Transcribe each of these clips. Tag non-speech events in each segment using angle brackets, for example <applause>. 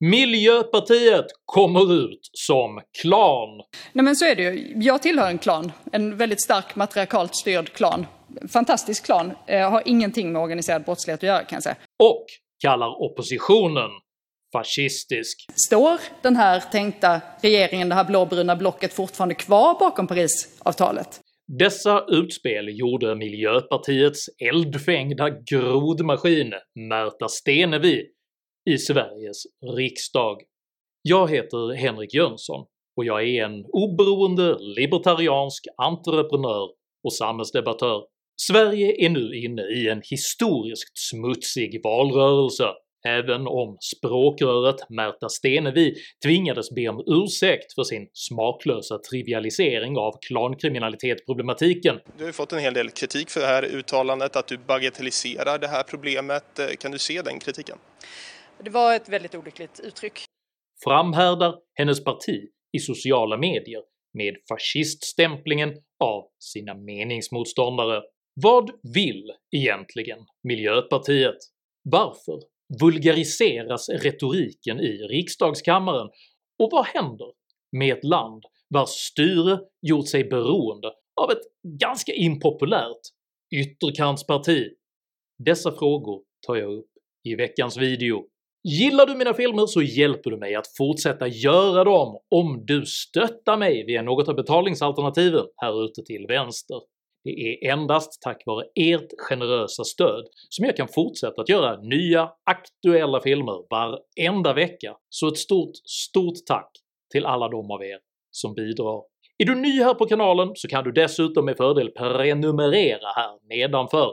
Miljöpartiet kommer ut som klan. Nej men så är det ju. Jag tillhör en klan, en väldigt stark matriarkalt styrd klan. Fantastisk klan, eh, har ingenting med organiserad brottslighet att göra kan jag säga. Och kallar oppositionen fascistisk. Står den här tänkta regeringen, det här blåbruna blocket fortfarande kvar bakom Parisavtalet? Dessa utspel gjorde Miljöpartiets eldfängda grodmaskin Märta Stenevi i Sveriges riksdag. Jag heter Henrik Jönsson och jag är en oberoende libertariansk entreprenör och samhällsdebattör. Sverige är nu inne i en historiskt smutsig valrörelse även om språkröret Märta Stenevi tvingades be om ursäkt för sin smaklösa trivialisering av klankriminalitetsproblematiken. Du har ju fått en hel del kritik för det här uttalandet, att du bagatelliserar det här problemet. Kan du se den kritiken? Det var ett väldigt olyckligt uttryck. Framhärdar hennes parti i sociala medier med fasciststämplingen av sina meningsmotståndare. Vad vill egentligen Miljöpartiet? Varför vulgariseras retoriken i riksdagskammaren och vad händer med ett land vars styre gjort sig beroende av ett ganska impopulärt ytterkantsparti? Dessa frågor tar jag upp i veckans video. Gillar du mina filmer så hjälper du mig att fortsätta göra dem om du stöttar mig via något av betalningsalternativen här ute till vänster. Det är endast tack vare ert generösa stöd som jag kan fortsätta att göra nya aktuella filmer varenda vecka, så ett stort, stort tack till alla de av er som bidrar. Är du ny här på kanalen så kan du dessutom med fördel prenumerera här nedanför.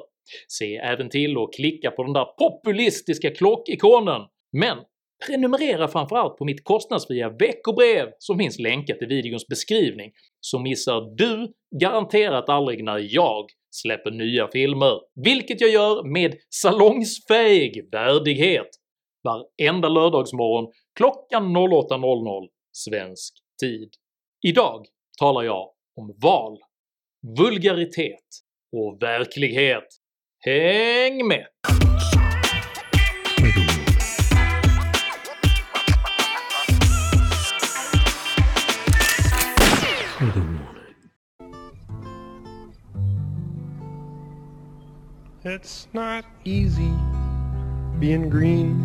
Se även till att klicka på den där populistiska klockikonen, men prenumerera framförallt på mitt kostnadsfria veckobrev som finns länkat i videons beskrivning, så missar du garanterat aldrig när jag släpper nya filmer, vilket jag gör med salongsfähig värdighet varenda lördagsmorgon klockan 08.00 svensk tid. Idag talar jag om val, vulgaritet och verklighet. Häng med! It's not easy being green.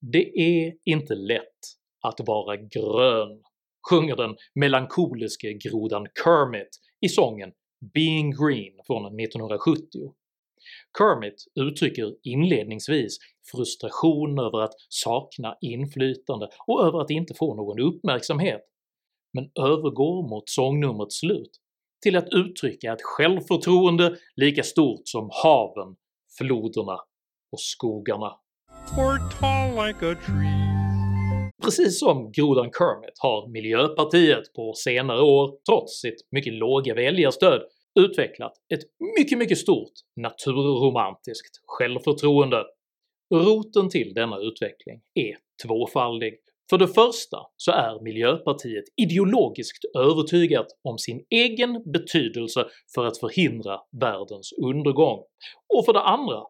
Det är inte lätt att vara grön, sjunger den melankoliske grodan Kermit i sången “Being Green” från 1970. Kermit uttrycker inledningsvis frustration över att sakna inflytande och över att inte få någon uppmärksamhet, men övergår mot sångnumrets slut till att uttrycka ett självförtroende lika stort som haven, floderna och skogarna. Precis som grodan Kermit har Miljöpartiet på senare år, trots sitt mycket låga väljarstöd, utvecklat ett mycket mycket stort naturromantiskt självförtroende. Roten till denna utveckling är tvåfaldig. För det första så är Miljöpartiet ideologiskt övertygat om sin egen betydelse för att förhindra världens undergång, och för det andra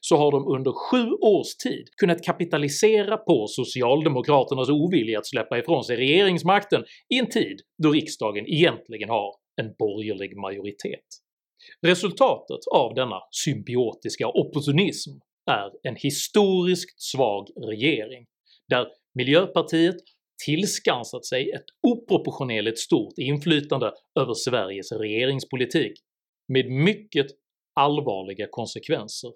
så har de under sju års tid kunnat kapitalisera på socialdemokraternas ovilja att släppa ifrån sig regeringsmakten i en tid då riksdagen egentligen har en borgerlig majoritet. Resultatet av denna symbiotiska opportunism är en historiskt svag regering, där Miljöpartiet tillskansat sig ett oproportionerligt stort inflytande över Sveriges regeringspolitik med mycket allvarliga konsekvenser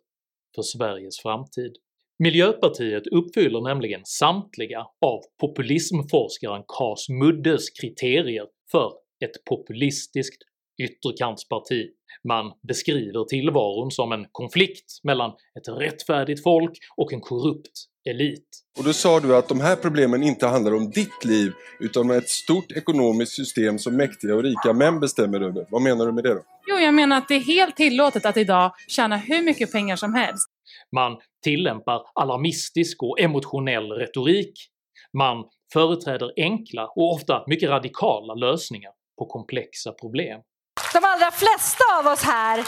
för Sveriges framtid. Miljöpartiet uppfyller nämligen samtliga av populismforskaren Cas Muddes kriterier för ett populistiskt ytterkantsparti. Man beskriver tillvaron som en konflikt mellan ett rättfärdigt folk och en korrupt elit. Och då sa du att de här problemen inte handlar om ditt liv utan om ett stort ekonomiskt system som mäktiga och rika män bestämmer över. Vad menar du med det då? Jo, jag menar att det är helt tillåtet att idag tjäna hur mycket pengar som helst. Man tillämpar alarmistisk och emotionell retorik, man företräder enkla och ofta mycket radikala lösningar på komplexa problem. De allra flesta av oss här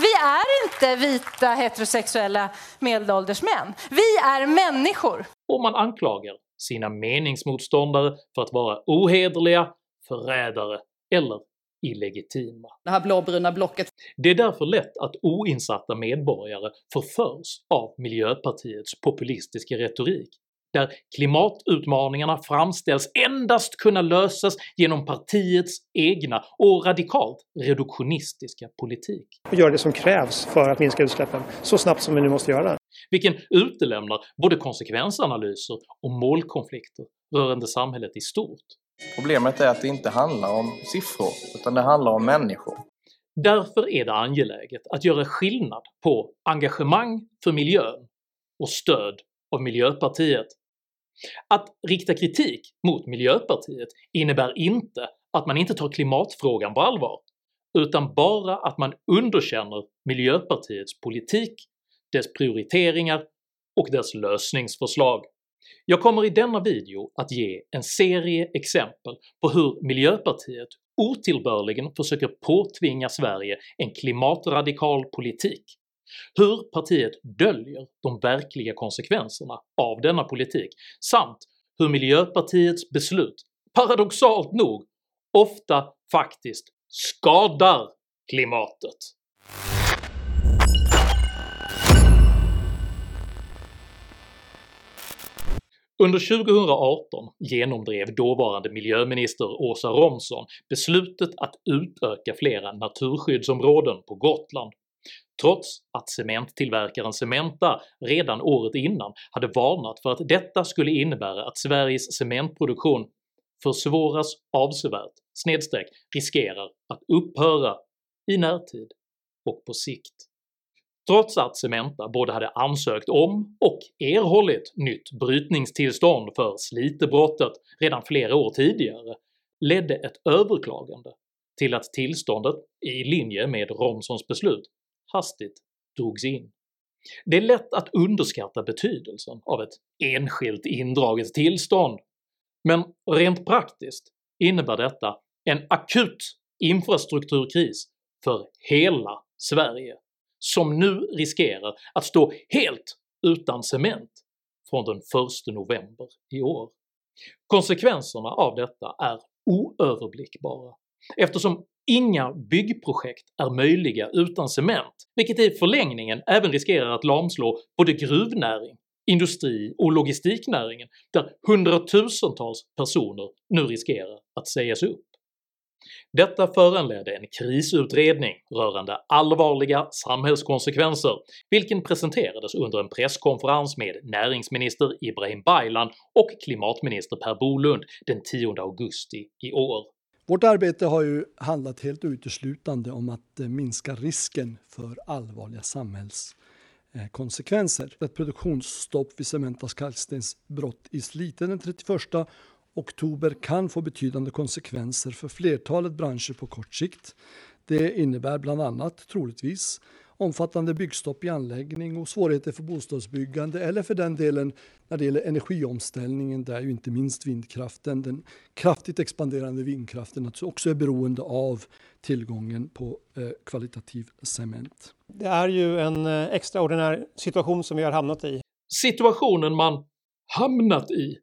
vi är inte vita heterosexuella medelålders män. Vi är människor. Och man anklagar sina meningsmotståndare för att vara ohederliga, förrädare eller illegitima. Det här blåbruna blocket. Det är därför lätt att oinsatta medborgare förförs av Miljöpartiets populistiska retorik, där klimatutmaningarna framställs endast kunna lösas genom partiets egna och radikalt reduktionistiska politik. Och göra det som krävs för att minska utsläppen så snabbt som vi nu måste göra. Vilken utelämnar både konsekvensanalyser och målkonflikter rörande samhället i stort. Problemet är att det inte handlar om siffror, utan det handlar om människor. Därför är det angeläget att göra skillnad på engagemang för miljön och stöd av Miljöpartiet. Att rikta kritik mot Miljöpartiet innebär inte att man inte tar klimatfrågan på allvar, utan bara att man underkänner Miljöpartiets politik, dess prioriteringar och dess lösningsförslag. Jag kommer i denna video att ge en serie exempel på hur Miljöpartiet otillbörligen försöker påtvinga Sverige en klimatradikal politik, hur partiet döljer de verkliga konsekvenserna av denna politik, samt hur Miljöpartiets beslut, paradoxalt nog, ofta faktiskt skadar klimatet. Under 2018 genomdrev dåvarande miljöminister Åsa Romson beslutet att utöka flera naturskyddsområden på Gotland, trots att cementtillverkaren Cementa redan året innan hade varnat för att detta skulle innebära att Sveriges cementproduktion försvåras avsevärt snedstreck riskerar att upphöra i närtid och på sikt. Trots att Cementa både hade ansökt om och erhållit nytt brytningstillstånd för Slitebrottet redan flera år tidigare ledde ett överklagande till att tillståndet, i linje med Romsons beslut, hastigt drogs in. Det är lätt att underskatta betydelsen av ett enskilt indraget tillstånd, men rent praktiskt innebär detta en akut infrastrukturkris för hela Sverige som nu riskerar att stå helt utan cement från den 1 november i år. Konsekvenserna av detta är oöverblickbara eftersom inga byggprojekt är möjliga utan cement, vilket i förlängningen även riskerar att lamslå både gruvnäring, industri och logistiknäringen där hundratusentals personer nu riskerar att sägas upp. Detta föranledde en krisutredning rörande allvarliga samhällskonsekvenser, vilken presenterades under en presskonferens med näringsminister Ibrahim Baylan och klimatminister Per Bolund den 10 augusti i år. Vårt arbete har ju handlat helt uteslutande om att eh, minska risken för allvarliga samhällskonsekvenser. Ett produktionsstopp vid Cementas kalkstensbrott i Slite den 31 oktober kan få betydande konsekvenser för flertalet branscher på kort sikt. Det innebär bland annat, troligtvis, omfattande byggstopp i anläggning och svårigheter för bostadsbyggande eller för den delen när det gäller energiomställningen där ju inte minst vindkraften, den kraftigt expanderande vindkraften också är beroende av tillgången på eh, kvalitativ cement. Det är ju en eh, extraordinär situation som vi har hamnat i. Situationen man hamnat i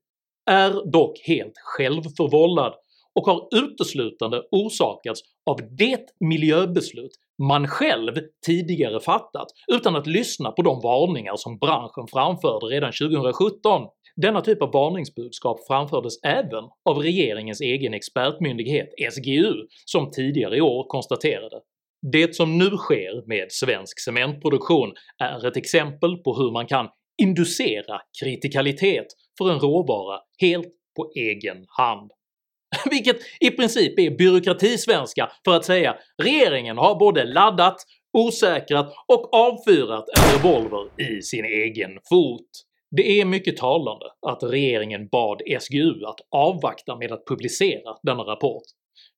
är dock helt självförvållad och har uteslutande orsakats av det miljöbeslut man själv tidigare fattat utan att lyssna på de varningar som branschen framförde redan 2017. Denna typ av varningsbudskap framfördes även av regeringens egen expertmyndighet SGU som tidigare i år konstaterade “Det som nu sker med svensk cementproduktion är ett exempel på hur man kan inducera kritikalitet för en råvara helt på egen hand. <laughs> Vilket i princip är byråkratisvenska för att säga “regeringen har både laddat, osäkrat och avfyrat en revolver i sin egen fot”. Det är mycket talande att regeringen bad SGU att avvakta med att publicera denna rapport,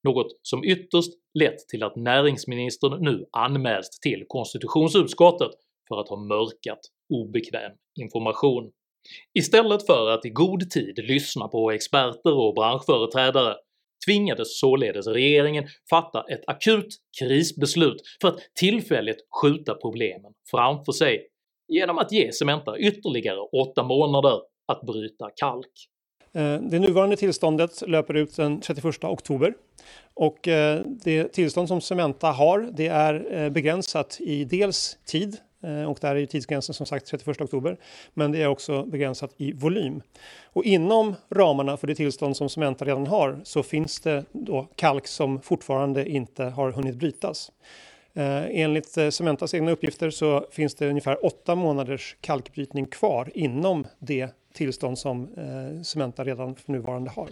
något som ytterst lett till att näringsministern nu anmäls till konstitutionsutskottet för att ha mörkat obekväm information. Istället för att i god tid lyssna på experter och branschföreträdare tvingades således regeringen fatta ett akut krisbeslut för att tillfälligt skjuta problemen framför sig genom att ge Cementa ytterligare 8 månader att bryta kalk. Eh, det nuvarande tillståndet löper ut den 31 oktober och eh, det tillstånd som Cementa har det är eh, begränsat i dels tid Eh, och där är tidsgränsen som sagt 31 oktober. Men det är också begränsat i volym. Och inom ramarna för det tillstånd som Cementa redan har så finns det då kalk som fortfarande inte har hunnit brytas. Eh, enligt eh, Cementas egna uppgifter så finns det ungefär åtta månaders kalkbrytning kvar inom det tillstånd som Cementa redan för nuvarande har.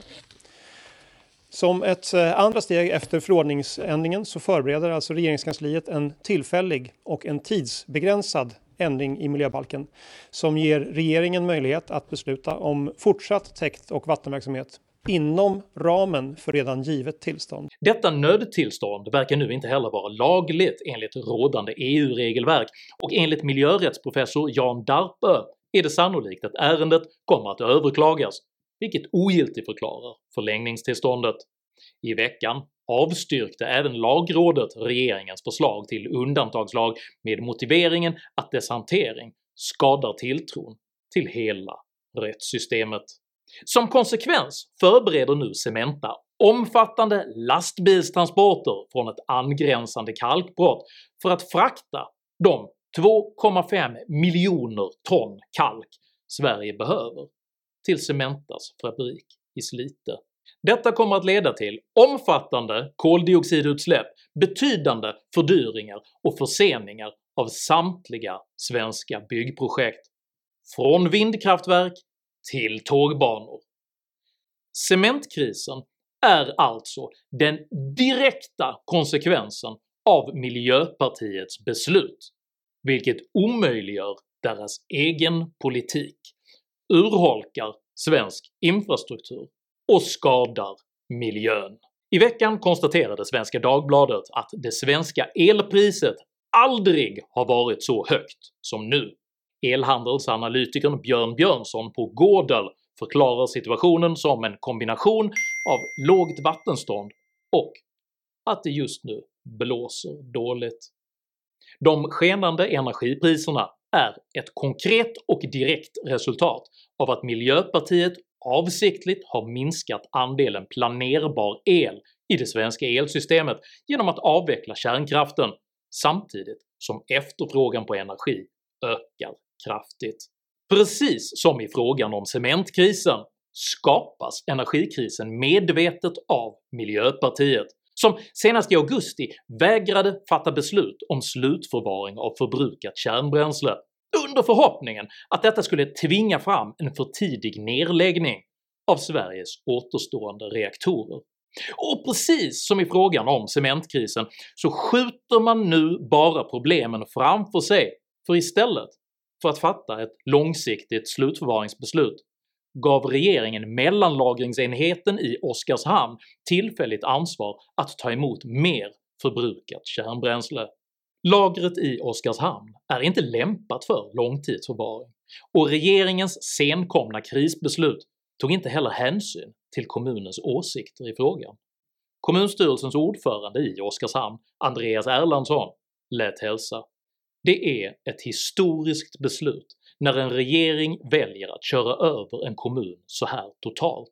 Som ett eh, andra steg efter förordningsändringen så förbereder alltså regeringskansliet en tillfällig och en tidsbegränsad ändring i miljöbalken som ger regeringen möjlighet att besluta om fortsatt täkt och vattenverksamhet inom ramen för redan givet tillstånd. Detta nödtillstånd verkar nu inte heller vara lagligt enligt rådande EU-regelverk och enligt miljörättsprofessor Jan Darpö är det sannolikt att ärendet kommer att överklagas, vilket ogiltigförklarar förlängningstillståndet. I veckan avstyrkte även lagrådet regeringens förslag till undantagslag med motiveringen att dess hantering skadar tilltron till hela rättssystemet. Som konsekvens förbereder nu Cementa omfattande lastbilstransporter från ett angränsande kalkbrott för att frakta de 2,5 miljoner ton kalk Sverige behöver till Cementas fabrik i Slite. Detta kommer att leda till omfattande koldioxidutsläpp, betydande fördyringar och förseningar av samtliga svenska byggprojekt, från vindkraftverk till tågbanor. Cementkrisen är alltså den direkta konsekvensen av Miljöpartiets beslut vilket omöjliggör deras egen politik, urholkar svensk infrastruktur och skadar miljön. I veckan konstaterade Svenska Dagbladet att det svenska elpriset aldrig har varit så högt som nu. Elhandelsanalytikern Björn Björnsson på Gårdel förklarar situationen som en kombination av lågt vattenstånd och att det just nu blåser dåligt. De skenande energipriserna är ett konkret och direkt resultat av att Miljöpartiet avsiktligt har minskat andelen planerbar el i det svenska elsystemet genom att avveckla kärnkraften samtidigt som efterfrågan på energi ökar kraftigt. Precis som i frågan om cementkrisen skapas energikrisen medvetet av Miljöpartiet som senast i augusti vägrade fatta beslut om slutförvaring av förbrukat kärnbränsle under förhoppningen att detta skulle tvinga fram en för tidig nedläggning av Sveriges återstående reaktorer. Och precis som i frågan om cementkrisen så skjuter man nu bara problemen framför sig, för istället för att fatta ett långsiktigt slutförvaringsbeslut gav regeringen mellanlagringsenheten i Oskarshamn tillfälligt ansvar att ta emot mer förbrukat kärnbränsle. Lagret i Oskarshamn är inte lämpat för långtidsförvaring, och regeringens senkomna krisbeslut tog inte heller hänsyn till kommunens åsikter i frågan. Kommunstyrelsens ordförande i Oskarshamn, Andreas Erlandsson, lät hälsa “Det är ett historiskt beslut när en regering väljer att köra över en kommun så här totalt.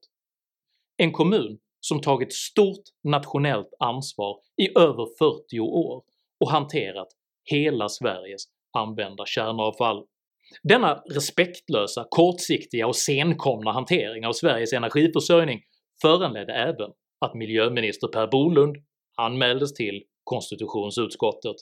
En kommun som tagit stort nationellt ansvar i över 40 år och hanterat hela Sveriges använda kärnavfall. Denna respektlösa, kortsiktiga och senkomna hantering av Sveriges energiförsörjning föranledde även att miljöminister Per Bolund anmäldes till konstitutionsutskottet.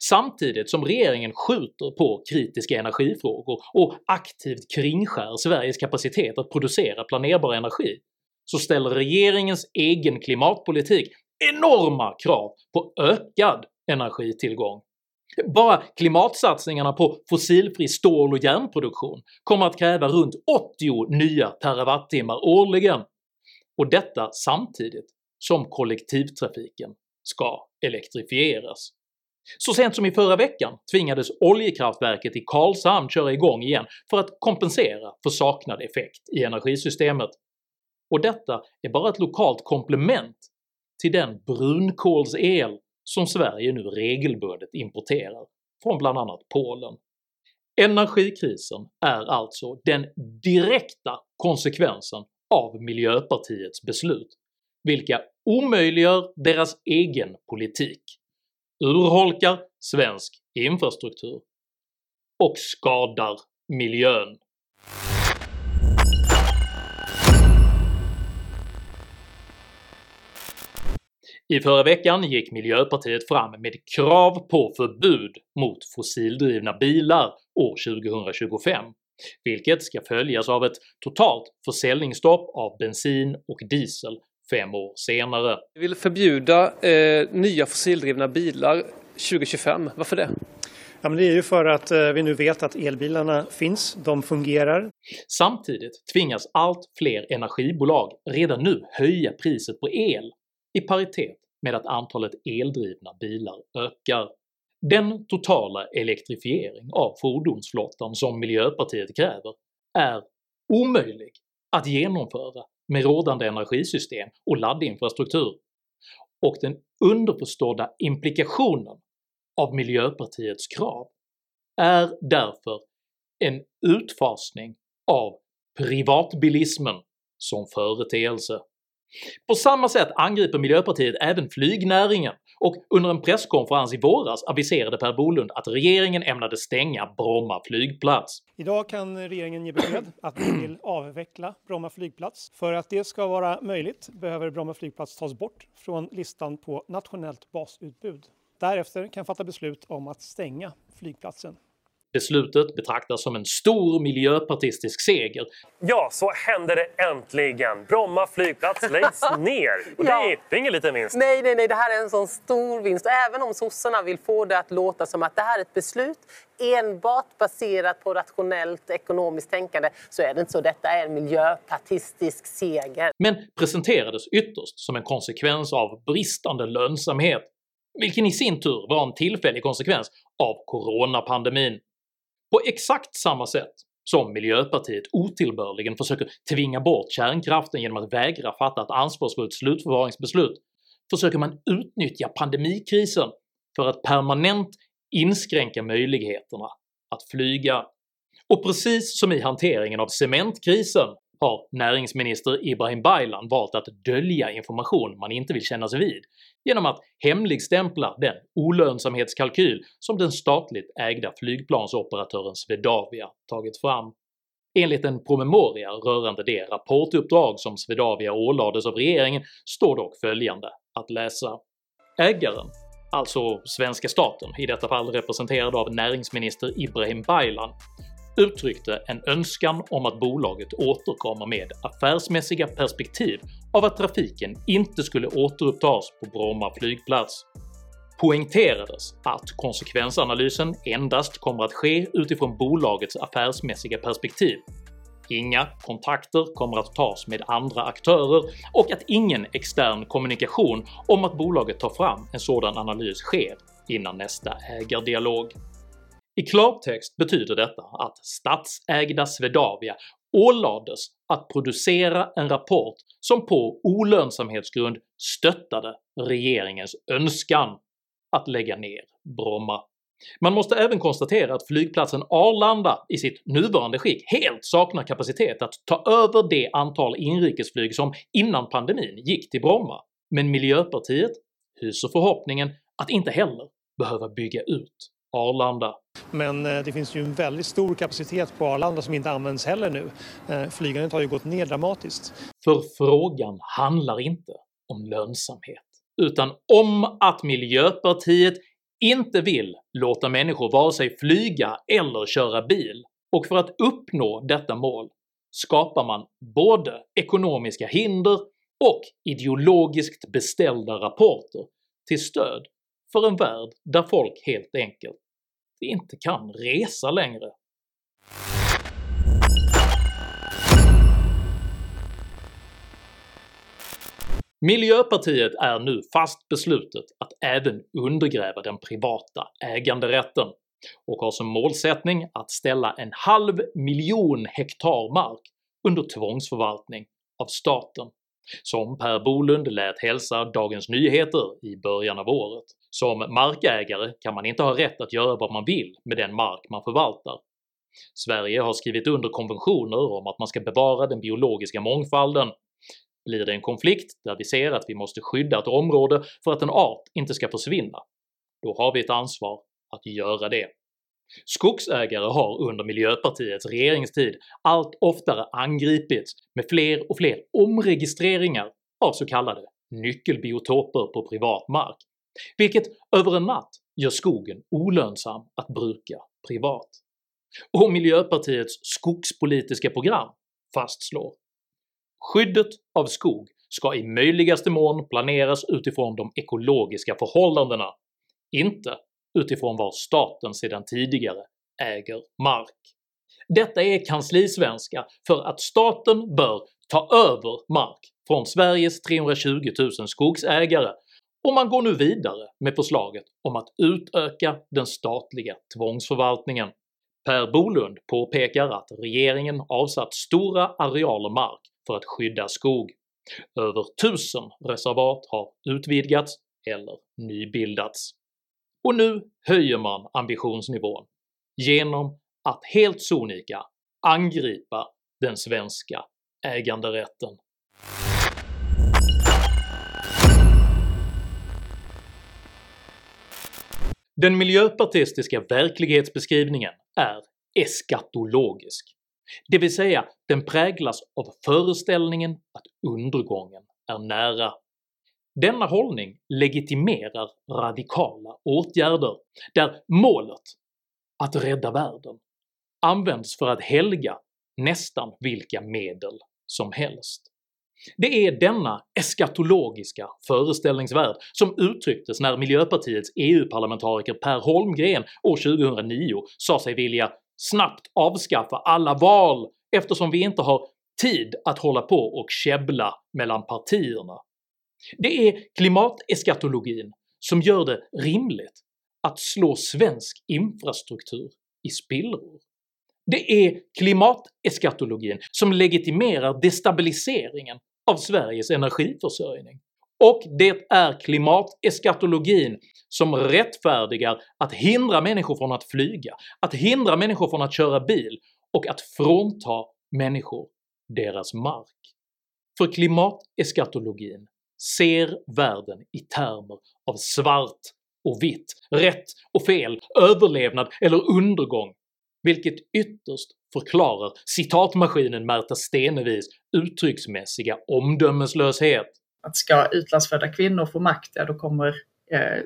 Samtidigt som regeringen skjuter på kritiska energifrågor och aktivt kringskär Sveriges kapacitet att producera planerbar energi, så ställer regeringens egen klimatpolitik enorma krav på ökad energitillgång. Bara klimatsatsningarna på fossilfri stål och järnproduktion kommer att kräva runt 80 nya terawattimmar årligen, och detta samtidigt som kollektivtrafiken ska elektrifieras. Så sent som i förra veckan tvingades oljekraftverket i Karlshamn köra igång igen för att kompensera för saknad effekt i energisystemet. och detta är bara ett lokalt komplement till den brunkolsel som Sverige nu regelbundet importerar från bland annat Polen. Energikrisen är alltså den direkta konsekvensen av Miljöpartiets beslut, vilka omöjliggör deras egen politik, urholkar svensk infrastruktur och skadar miljön. I förra veckan gick Miljöpartiet fram med krav på förbud mot fossildrivna bilar år 2025, vilket ska följas av ett totalt försäljningsstopp av bensin och diesel fem år senare. Vi vill förbjuda eh, nya fossildrivna bilar 2025. Varför det? Ja, men det är ju för att eh, vi nu vet att elbilarna finns, de fungerar. Samtidigt tvingas allt fler energibolag redan nu höja priset på el i paritet med att antalet eldrivna bilar ökar. Den totala elektrifiering av fordonsflottan som Miljöpartiet kräver är omöjlig att genomföra med rådande energisystem och laddinfrastruktur, och den underförstådda implikationen av Miljöpartiets krav är därför en utfasning av privatbilismen som företeelse. På samma sätt angriper Miljöpartiet även flygnäringen och under en presskonferens i våras aviserade Per Bolund att regeringen ämnade stänga Bromma flygplats. Idag kan regeringen ge besked att man vill avveckla Bromma flygplats. För att det ska vara möjligt behöver Bromma flygplats tas bort från listan på nationellt basutbud. Därefter kan fatta beslut om att stänga flygplatsen. Beslutet betraktas som en stor miljöpartistisk seger. Ja, så händer det äntligen! Bromma flygplats läggs <laughs> ner. Och det, är, det är ingen liten vinst. Nej, nej, nej, det här är en sån stor vinst. Och även om sossarna vill få det att låta som att det här är ett beslut enbart baserat på rationellt ekonomiskt tänkande så är det inte så. Detta är en miljöpartistisk seger. Men presenterades ytterst som en konsekvens av bristande lönsamhet, vilken i sin tur var en tillfällig konsekvens av coronapandemin. På exakt samma sätt som Miljöpartiet otillbörligen försöker tvinga bort kärnkraften genom att vägra fatta ett ansvarsfullt slutförvaringsbeslut försöker man utnyttja pandemikrisen för att permanent inskränka möjligheterna att flyga. Och precis som i hanteringen av cementkrisen har näringsminister Ibrahim Baylan valt att dölja information man inte vill kännas vid genom att hemligstämpla den olönsamhetskalkyl som den statligt ägda flygplansoperatören Swedavia tagit fram. Enligt en promemoria rörande det rapportuppdrag som Swedavia ålades av regeringen står dock följande att läsa. Ägaren, alltså svenska staten, i detta fall representerad av näringsminister Ibrahim Baylan, uttryckte en önskan om att bolaget återkommer med affärsmässiga perspektiv av att trafiken inte skulle återupptas på Bromma flygplats. Poängterades att konsekvensanalysen endast kommer att ske utifrån bolagets affärsmässiga perspektiv, inga kontakter kommer att tas med andra aktörer och att ingen extern kommunikation om att bolaget tar fram en sådan analys sker innan nästa ägardialog. I klartext betyder detta att statsägda Swedavia ålades att producera en rapport som på olönsamhetsgrund stöttade regeringens önskan att lägga ner Bromma. Man måste även konstatera att flygplatsen Arlanda i sitt nuvarande skick helt saknar kapacitet att ta över det antal inrikesflyg som innan pandemin gick till Bromma, men Miljöpartiet hyser förhoppningen att inte heller behöva bygga ut Arlanda. Men eh, det finns ju en väldigt stor kapacitet på Arlanda som inte används heller nu. Eh, flygandet har ju gått ner dramatiskt. För frågan handlar inte om lönsamhet, utan om att Miljöpartiet inte vill låta människor vare sig flyga eller köra bil, och för att uppnå detta mål skapar man både ekonomiska hinder och ideologiskt beställda rapporter till stöd för en värld där folk helt enkelt inte kan resa längre. Miljöpartiet är nu fast beslutet att även undergräva den privata äganderätten och har som målsättning att ställa en halv miljon hektar mark under tvångsförvaltning av staten. Som Per Bolund lät hälsa Dagens Nyheter i början av året. Som markägare kan man inte ha rätt att göra vad man vill med den mark man förvaltar. Sverige har skrivit under konventioner om att man ska bevara den biologiska mångfalden. Blir det en konflikt där vi ser att vi måste skydda ett område för att en art inte ska försvinna, då har vi ett ansvar att göra det. Skogsägare har under miljöpartiets regeringstid allt oftare angripits med fler och fler omregistreringar av så kallade nyckelbiotoper på privat mark, vilket över en natt gör skogen olönsam att bruka privat. Och miljöpartiets skogspolitiska program fastslår “Skyddet av skog ska i möjligaste mån planeras utifrån de ekologiska förhållandena, inte utifrån var staten sedan tidigare äger mark. Detta är kanslisvenska för att staten bör ta över mark från Sveriges 320 000 skogsägare och man går nu vidare med förslaget om att utöka den statliga tvångsförvaltningen. Per Bolund påpekar att regeringen avsatt stora arealer mark för att skydda skog. Över tusen reservat har utvidgats eller nybildats. Och nu höjer man ambitionsnivån genom att helt sonika angripa den svenska äganderätten. Den miljöpartistiska verklighetsbeskrivningen är eskatologisk, det vill säga den präglas av föreställningen att undergången är nära. Denna hållning legitimerar radikala åtgärder där målet “att rädda världen” används för att helga nästan vilka medel som helst. Det är denna eskatologiska föreställningsvärld som uttrycktes när miljöpartiets EU-parlamentariker Per Holmgren år 2009 sa sig vilja snabbt avskaffa alla val eftersom vi inte har tid att hålla på och käbbla mellan partierna. Det är klimateskatologin som gör det rimligt att slå svensk infrastruktur i spillror. Det är klimateskatologin som legitimerar destabiliseringen av Sveriges energiförsörjning. Och det är klimateskatologin som rättfärdigar att hindra människor från att flyga, att hindra människor från att köra bil och att frånta människor deras mark. För klimateskatologin ser världen i termer av svart och vitt, rätt och fel, överlevnad eller undergång, vilket ytterst förklarar citatmaskinen Märta Stenevis uttrycksmässiga omdömeslöshet. Att ska utlandsfödda kvinnor få makt, ja då kommer eh,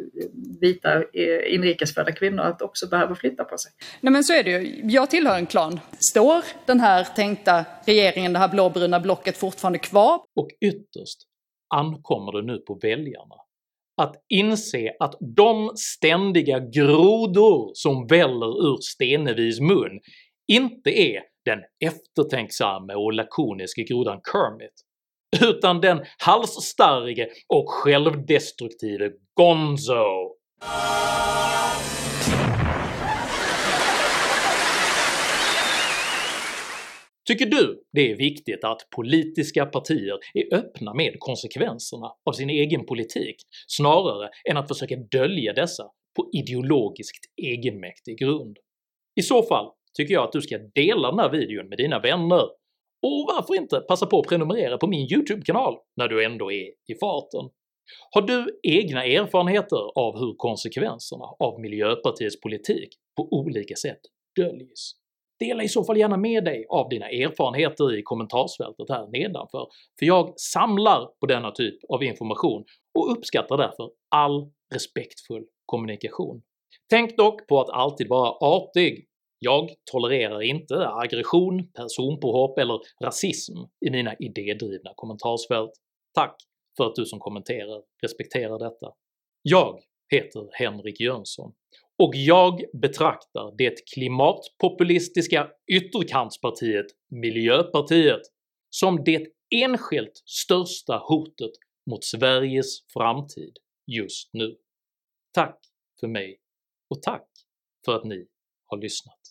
vita eh, inrikesfödda kvinnor att också behöva flytta på sig. Nej men så är det ju. Jag tillhör en klan. Står den här tänkta regeringen, det här blåbruna blocket fortfarande kvar? Och ytterst ankommer det nu på väljarna att inse att de ständiga grodor som väller ur Stenevis mun inte är den eftertänksamme och lakoniske grodan Kermit, utan den halsstarrige och självdestruktive Gonzo. Tycker du det är viktigt att politiska partier är öppna med konsekvenserna av sin egen politik snarare än att försöka dölja dessa på ideologiskt egenmäktig grund? I så fall tycker jag att du ska dela den här videon med dina vänner, och varför inte passa på att prenumerera på min YouTube-kanal när du ändå är i farten? Har du egna erfarenheter av hur konsekvenserna av miljöpartiets politik på olika sätt döljs? Dela i så fall gärna med dig av dina erfarenheter i kommentarsfältet här nedanför, för jag samlar på denna typ av information och uppskattar därför all respektfull kommunikation. Tänk dock på att alltid vara artig. Jag tolererar inte aggression, personpåhopp eller rasism i mina idédrivna kommentarsfält. Tack för att du som kommenterar respekterar detta. Jag heter Henrik Jönsson och jag betraktar det klimatpopulistiska ytterkantspartiet Miljöpartiet som det enskilt största hotet mot Sveriges framtid just nu. Tack för mig och tack för att ni har lyssnat.